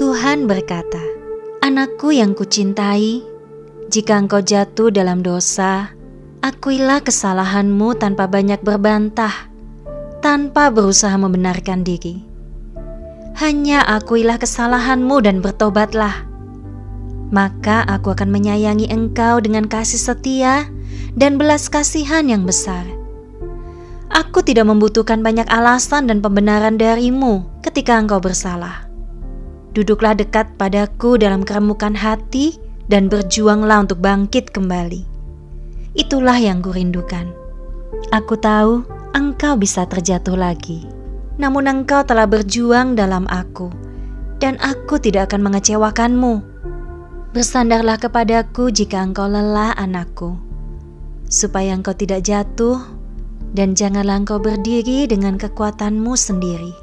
Tuhan berkata, "Anakku yang kucintai, jika engkau jatuh dalam dosa, akuilah kesalahanmu tanpa banyak berbantah, tanpa berusaha membenarkan diri. Hanya akuilah kesalahanmu dan bertobatlah. Maka aku akan menyayangi engkau dengan kasih setia dan belas kasihan yang besar." Aku tidak membutuhkan banyak alasan dan pembenaran darimu ketika engkau bersalah. Duduklah dekat padaku dalam keremukan hati dan berjuanglah untuk bangkit kembali. Itulah yang kurindukan. Aku tahu engkau bisa terjatuh lagi, namun engkau telah berjuang dalam aku, dan aku tidak akan mengecewakanmu. Bersandarlah kepadaku jika engkau lelah, anakku, supaya engkau tidak jatuh dan janganlah engkau berdiri dengan kekuatanmu sendiri.